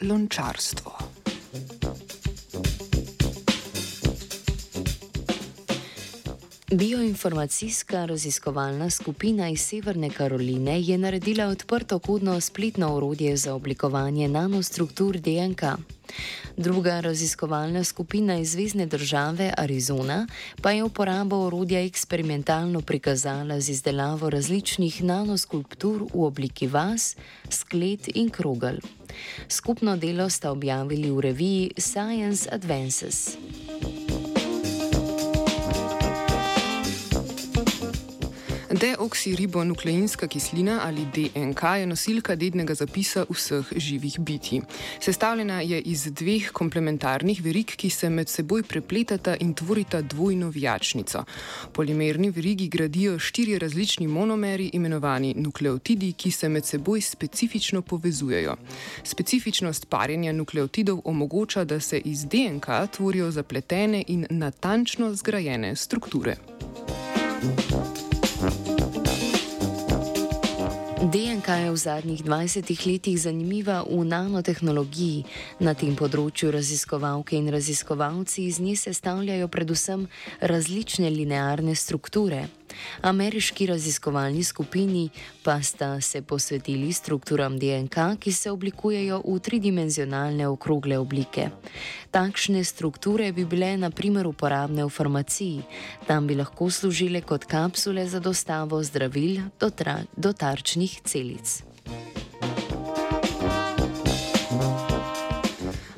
lončarstvo. Bioinformacijska raziskovalna skupina iz Severne Karoline je naredila odprto kodno spletno orodje za oblikovanje nanostruktur DNK. Druga raziskovalna skupina iz zvezdne države Arizona pa je uporabo orodja eksperimentalno prikazala z izdelavo različnih nanoskulptur v obliki vas, sklet in krogel. Skupno delo sta objavili v reviji Science Advances. Deoksiribonukleinska kislina ali DNK je nosilka dednega zapisa vseh živih bitij. Sestavljena je iz dveh komplementarnih verig, ki se med seboj prepletata in tvorita dvojno vijačnico. Polimerni verigi gradijo štiri različni monomeri, imenovani nukleotidi, ki se med seboj specifično povezujejo. Specifičnost parjenja nukleotidov omogoča, da se iz DNK tvorijo zapletene in natančno zgrajene strukture. thank you DNK je v zadnjih 20 letih zanimiva v nanotehnologiji. Na tem področju raziskovalke in raziskovalci iz nje sestavljajo predvsem različne linearne strukture. Ameriški raziskovalni skupini pa sta se posvetili strukturam DNK, ki se oblikujejo v tridimenzionalne okrogle oblike. Takšne strukture bi bile naprimer uporabne v farmaciji, tam bi lahko služile kot kapsule za dostavo zdravil do, do tarčnih celic.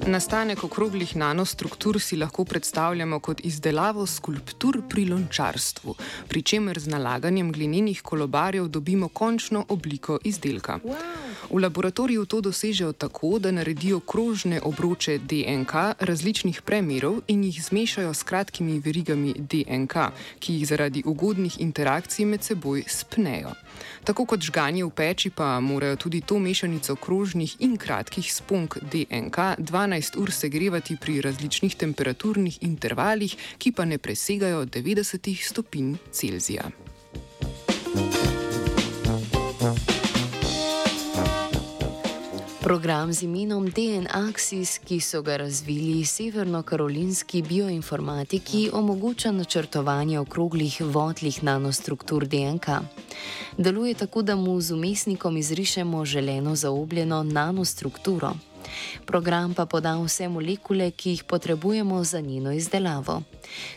Nastanek okroglih nanostruktur si lahko predstavljamo kot izdelavo skulptur pri lončarstvu, pri čemer z nalaganjem glinenih kolobarjev dobimo končno obliko izdelka. V laboratoriju to dosežejo tako, da naredijo krožne obroče DNK različnih premerov in jih zmešajo s kratkimi verigami DNK, ki jih zaradi ugodnih interakcij med seboj spnejo. Tako kot žganje v peči, pa morajo tudi to mešanico krožnih in kratkih spunk DNK 12 ur segrevati pri različnih temperaturnih intervalih, ki pa ne presegajo 90 stopinj Celzija. Program z imenom DNAxis, ki so ga razvili severno-karolinski bioinformatiki, omogoča načrtovanje okroglih vodlih nanostruktur DNK. Deluje tako, da mu z umestnikom izrišemo želeno zaobljeno nanostrukturo. Program pa poda vse molekule, ki jih potrebujemo za njeno izdelavo.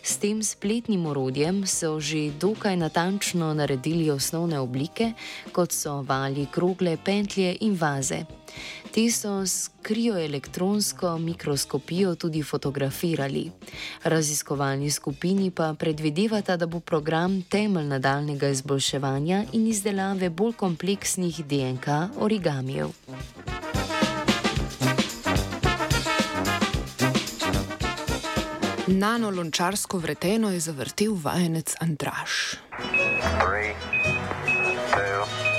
S tem spletnim orodjem so že dokaj natančno naredili osnovne oblike, kot so vali, krogle, pentlje in vaze. Te so s krioelektronsko mikroskopijo tudi fotografirali. Raziskovalni skupini pa predvidevata, da bo program temelj nadaljnega izboljševanja in izdelave bolj kompleksnih DNK origamijev. Nanolončarsko vreteno je zavrtel vajenec Andraš. Three, two,